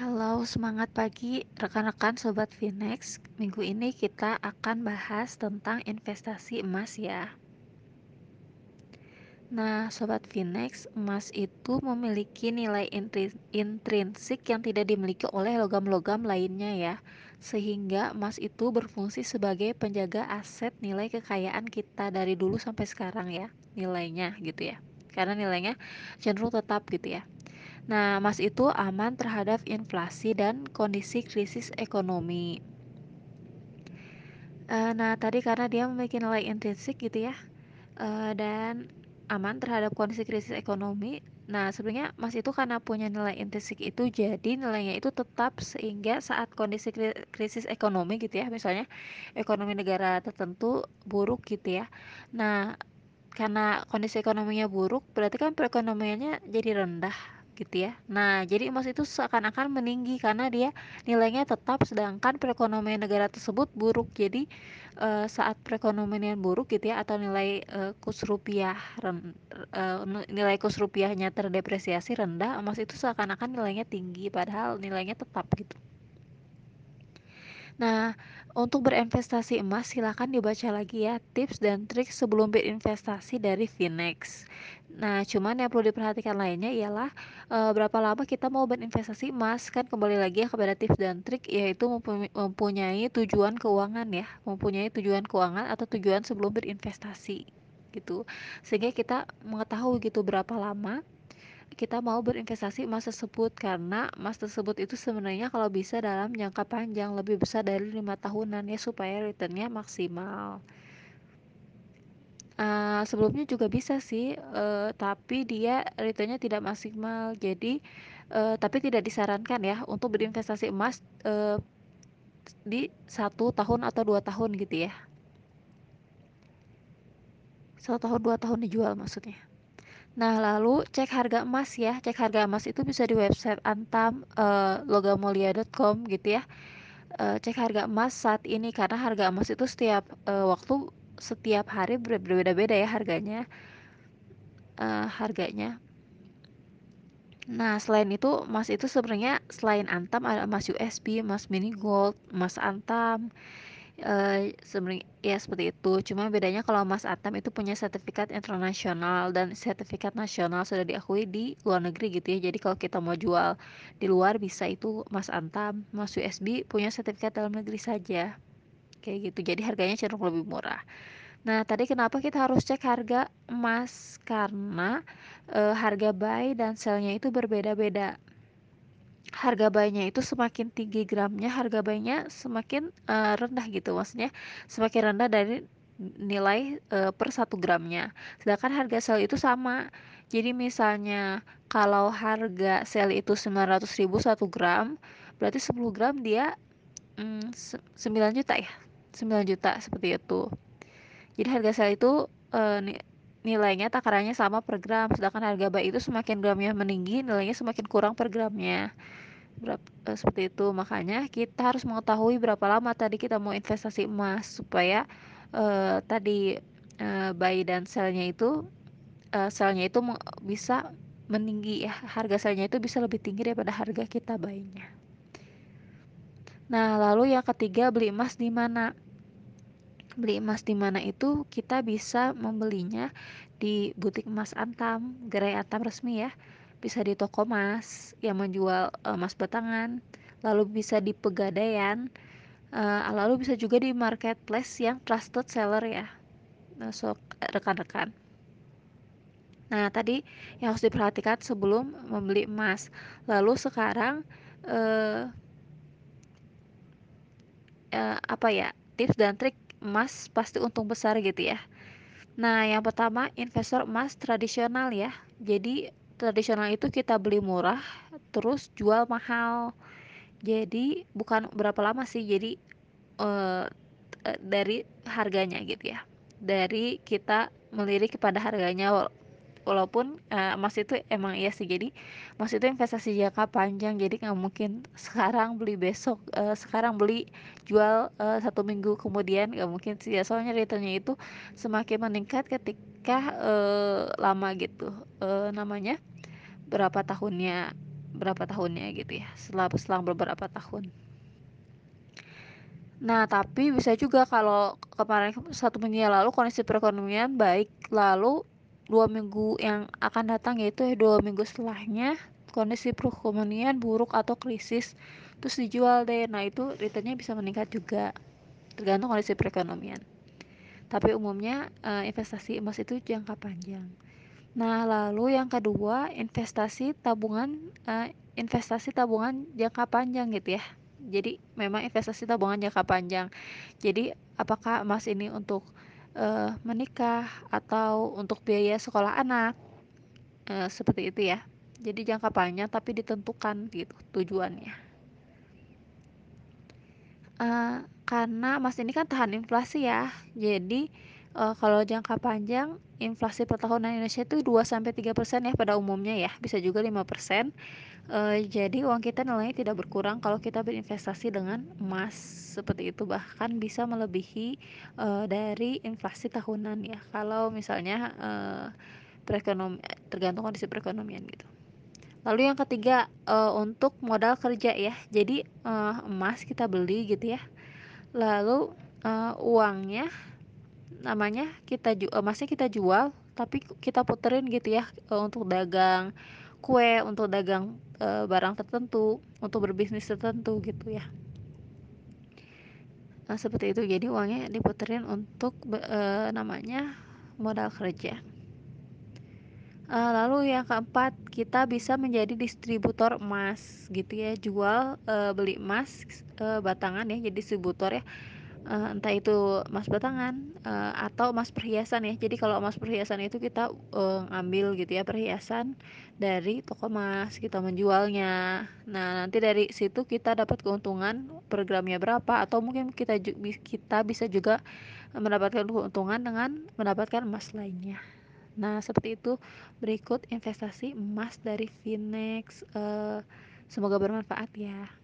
Halo, semangat pagi rekan-rekan Sobat Finex. Minggu ini kita akan bahas tentang investasi emas ya. Nah, Sobat Finex, emas itu memiliki nilai intrinsik yang tidak dimiliki oleh logam-logam lainnya ya. Sehingga emas itu berfungsi sebagai penjaga aset nilai kekayaan kita dari dulu sampai sekarang ya, nilainya gitu ya. Karena nilainya cenderung tetap gitu ya. Nah, emas itu aman terhadap inflasi dan kondisi krisis ekonomi. Uh, nah, tadi karena dia memiliki nilai intrinsik gitu ya, uh, dan aman terhadap kondisi krisis ekonomi. Nah, sebenarnya emas itu karena punya nilai intrinsik itu jadi nilainya itu tetap sehingga saat kondisi krisis ekonomi gitu ya, misalnya ekonomi negara tertentu buruk gitu ya. Nah, karena kondisi ekonominya buruk, berarti kan perekonomiannya jadi rendah gitu ya. Nah, jadi emas itu seakan-akan meninggi karena dia nilainya tetap sedangkan perekonomian negara tersebut buruk. Jadi uh, saat perekonomian buruk gitu ya atau nilai uh, kurs rupiah ren, uh, nilai kurs rupiahnya terdepresiasi rendah, emas itu seakan-akan nilainya tinggi padahal nilainya tetap gitu. Nah, untuk berinvestasi emas silahkan dibaca lagi ya tips dan trik sebelum berinvestasi dari Finex. Nah, cuman yang perlu diperhatikan lainnya ialah e, berapa lama kita mau berinvestasi emas kan kembali lagi ya kepada tips dan trik yaitu mempunyai tujuan keuangan ya, mempunyai tujuan keuangan atau tujuan sebelum berinvestasi gitu. Sehingga kita mengetahui gitu berapa lama kita mau berinvestasi emas tersebut karena emas tersebut itu sebenarnya kalau bisa dalam jangka panjang lebih besar dari lima tahunan ya supaya returnnya maksimal. Uh, sebelumnya juga bisa sih, uh, tapi dia returnnya tidak maksimal. Jadi, uh, tapi tidak disarankan ya untuk berinvestasi emas uh, di satu tahun atau dua tahun gitu ya. Satu tahun dua tahun dijual maksudnya. Nah, lalu cek harga emas ya. Cek harga emas itu bisa di website Antam uh, logamulia.com gitu ya. Uh, cek harga emas saat ini karena harga emas itu setiap uh, waktu setiap hari berbeda-beda ya harganya. Uh, harganya. Nah, selain itu emas itu sebenarnya selain Antam ada emas USB, emas mini gold, emas Antam Uh, sebenarnya ya seperti itu. Cuma bedanya kalau Mas Atam itu punya sertifikat internasional dan sertifikat nasional sudah diakui di luar negeri gitu ya. Jadi kalau kita mau jual di luar bisa itu Mas Antam, Mas USB punya sertifikat dalam negeri saja. Kayak gitu. Jadi harganya cenderung lebih murah. Nah, tadi kenapa kita harus cek harga emas? Karena uh, harga buy dan sellnya itu berbeda-beda harga bayinya itu semakin tinggi gramnya harga bayinya semakin uh, rendah gitu. Maksudnya semakin rendah dari nilai uh, per satu gramnya. Sedangkan harga sel itu sama. Jadi misalnya kalau harga sel itu 900.000 satu gram berarti 10 gram dia mm, 9 juta ya? 9 juta seperti itu. Jadi harga sel itu uh, nilainya takarannya sama per gram sedangkan harga bayi itu semakin gramnya meninggi nilainya semakin kurang per gramnya. Berapa, uh, seperti itu. Makanya kita harus mengetahui berapa lama tadi kita mau investasi emas supaya uh, tadi uh, buy dan selnya itu uh, selnya itu bisa meninggi ya harga selnya itu bisa lebih tinggi daripada harga kita buynya nah lalu yang ketiga beli emas di mana beli emas di mana itu kita bisa membelinya di butik emas Antam, gerai Antam resmi ya bisa di toko emas yang menjual uh, emas batangan, lalu bisa di pegadaian, uh, lalu bisa juga di marketplace yang trusted seller ya. Nah, so rekan-rekan. Nah, tadi yang harus diperhatikan sebelum membeli emas. Lalu sekarang uh, uh, apa ya? Tips dan trik emas pasti untung besar gitu ya. Nah, yang pertama investor emas tradisional ya. Jadi tradisional itu kita beli murah terus jual mahal jadi bukan berapa lama sih jadi uh, dari harganya gitu ya dari kita melirik kepada harganya walaupun uh, emas itu emang iya sih jadi emas itu investasi jangka panjang jadi nggak mungkin sekarang beli besok uh, sekarang beli jual uh, satu minggu kemudian nggak mungkin sih ya. Soalnya returnnya itu semakin meningkat ketika uh, lama gitu uh, namanya berapa tahunnya berapa tahunnya gitu ya setelah selang beberapa tahun. Nah, tapi bisa juga kalau kemarin satu minggu lalu kondisi perekonomian baik, lalu dua minggu yang akan datang yaitu dua minggu setelahnya kondisi perekonomian buruk atau krisis, terus dijual deh. Nah, itu returnnya bisa meningkat juga, tergantung kondisi perekonomian. Tapi umumnya eh, investasi emas itu jangka panjang. Nah, lalu yang kedua, investasi tabungan eh, investasi tabungan jangka panjang gitu ya. Jadi memang investasi tabungan jangka panjang. Jadi apakah emas ini untuk eh, menikah atau untuk biaya sekolah anak? Eh, seperti itu ya. Jadi jangka panjang tapi ditentukan gitu tujuannya. Eh, karena emas ini kan tahan inflasi ya. Jadi eh, kalau jangka panjang inflasi per tahunan Indonesia itu 2 sampai 3% ya pada umumnya ya, bisa juga 5%. Eh, jadi uang kita nilainya tidak berkurang kalau kita berinvestasi dengan emas seperti itu bahkan bisa melebihi eh, dari inflasi tahunan ya. Kalau misalnya perekonomian tergantung kondisi perekonomian gitu. Lalu yang ketiga eh, untuk modal kerja ya. Jadi eh, emas kita beli gitu ya lalu uh, uangnya namanya kita ju emasnya kita jual tapi kita puterin gitu ya uh, untuk dagang kue untuk dagang uh, barang tertentu untuk berbisnis tertentu gitu ya. Nah, seperti itu. Jadi uangnya diputerin untuk uh, namanya modal kerja. Uh, lalu yang keempat, kita bisa menjadi distributor emas gitu ya, jual uh, beli emas uh, batangan ya, jadi distributor ya uh, entah itu emas batangan uh, atau emas perhiasan ya. Jadi kalau emas perhiasan itu kita uh, ngambil gitu ya perhiasan dari toko emas, kita menjualnya. Nah, nanti dari situ kita dapat keuntungan per gramnya berapa atau mungkin kita kita bisa juga mendapatkan keuntungan dengan mendapatkan emas lainnya. Nah, seperti itu berikut investasi emas dari Finex. Uh, semoga bermanfaat ya.